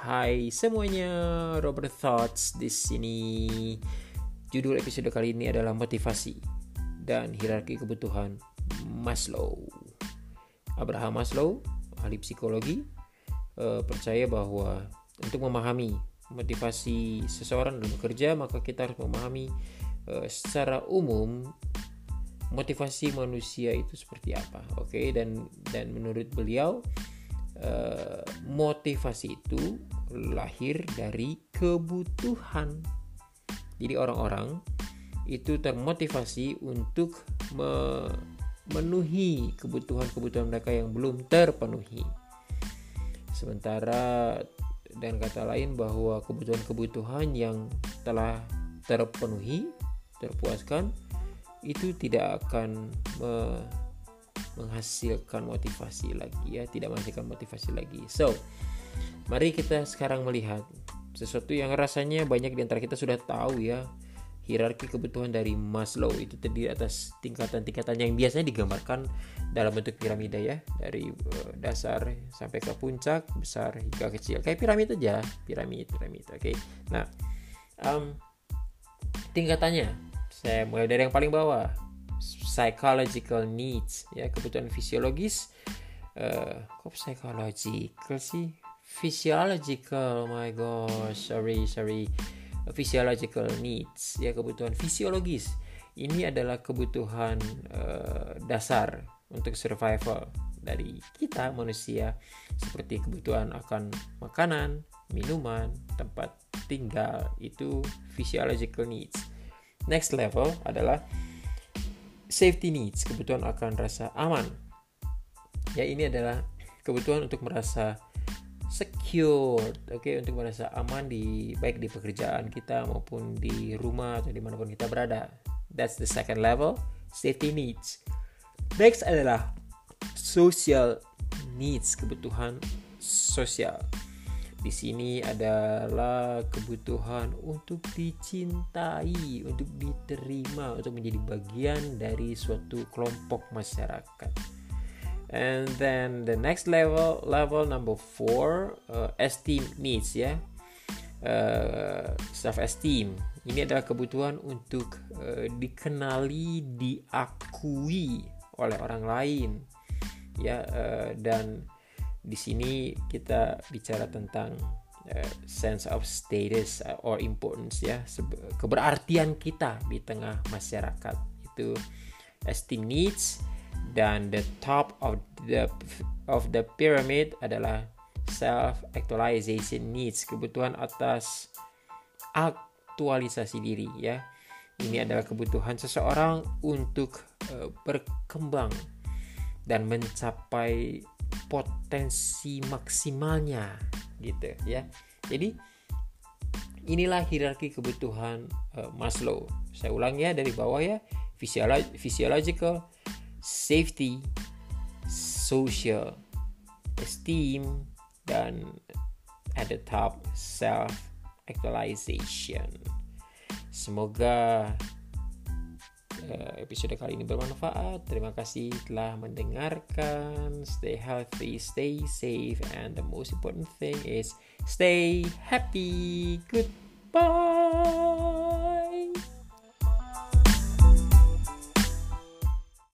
Hai semuanya, Robert Thoughts di sini. Judul episode kali ini adalah motivasi dan hierarki kebutuhan Maslow. Abraham Maslow, ahli psikologi, eh, percaya bahwa untuk memahami motivasi seseorang dalam bekerja, maka kita harus memahami eh, secara umum motivasi manusia itu seperti apa. Oke, dan dan menurut beliau Eh, motivasi itu lahir dari kebutuhan. Jadi orang-orang itu termotivasi untuk memenuhi kebutuhan-kebutuhan mereka yang belum terpenuhi. Sementara dan kata lain bahwa kebutuhan-kebutuhan yang telah terpenuhi, terpuaskan itu tidak akan menghasilkan motivasi lagi ya tidak menghasilkan motivasi lagi. So mari kita sekarang melihat sesuatu yang rasanya banyak di antara kita sudah tahu ya hierarki kebutuhan dari Maslow. Itu terdiri atas tingkatan-tingkatan yang biasanya digambarkan dalam bentuk piramida ya dari uh, dasar sampai ke puncak besar hingga kecil. Kayak piramid aja piramid piramid oke? Okay? nah um, tingkatannya saya mulai dari yang paling bawah psychological needs ya kebutuhan fisiologis. Uh, kok psychological sih? Physiological oh my gosh sorry sorry. Physiological needs ya kebutuhan fisiologis. Ini adalah kebutuhan uh, dasar untuk survival dari kita manusia. Seperti kebutuhan akan makanan, minuman, tempat tinggal itu physiological needs. Next level adalah safety needs, kebutuhan akan rasa aman. Ya, ini adalah kebutuhan untuk merasa secure, oke, okay? untuk merasa aman di baik di pekerjaan kita maupun di rumah atau di mana pun kita berada. That's the second level, safety needs. Next adalah social needs, kebutuhan sosial. Di sini adalah kebutuhan untuk dicintai, untuk diterima, untuk menjadi bagian dari suatu kelompok masyarakat. And then the next level, level number four, uh, esteem needs ya, uh, self esteem. Ini adalah kebutuhan untuk uh, dikenali, diakui oleh orang lain, ya, uh, dan di sini kita bicara tentang uh, sense of status uh, or importance ya. Keberartian kita di tengah masyarakat. Itu esteem needs dan the top of the of the pyramid adalah self actualization needs kebutuhan atas aktualisasi diri ya. Ini adalah kebutuhan seseorang untuk uh, berkembang dan mencapai potensi maksimalnya gitu ya. Jadi inilah hierarki kebutuhan uh, Maslow. Saya ulang ya dari bawah ya. physiological, safety, social, esteem dan at the top self actualization. Semoga episode kali ini bermanfaat. Terima kasih telah mendengarkan. Stay healthy, stay safe, and the most important thing is stay happy. Goodbye.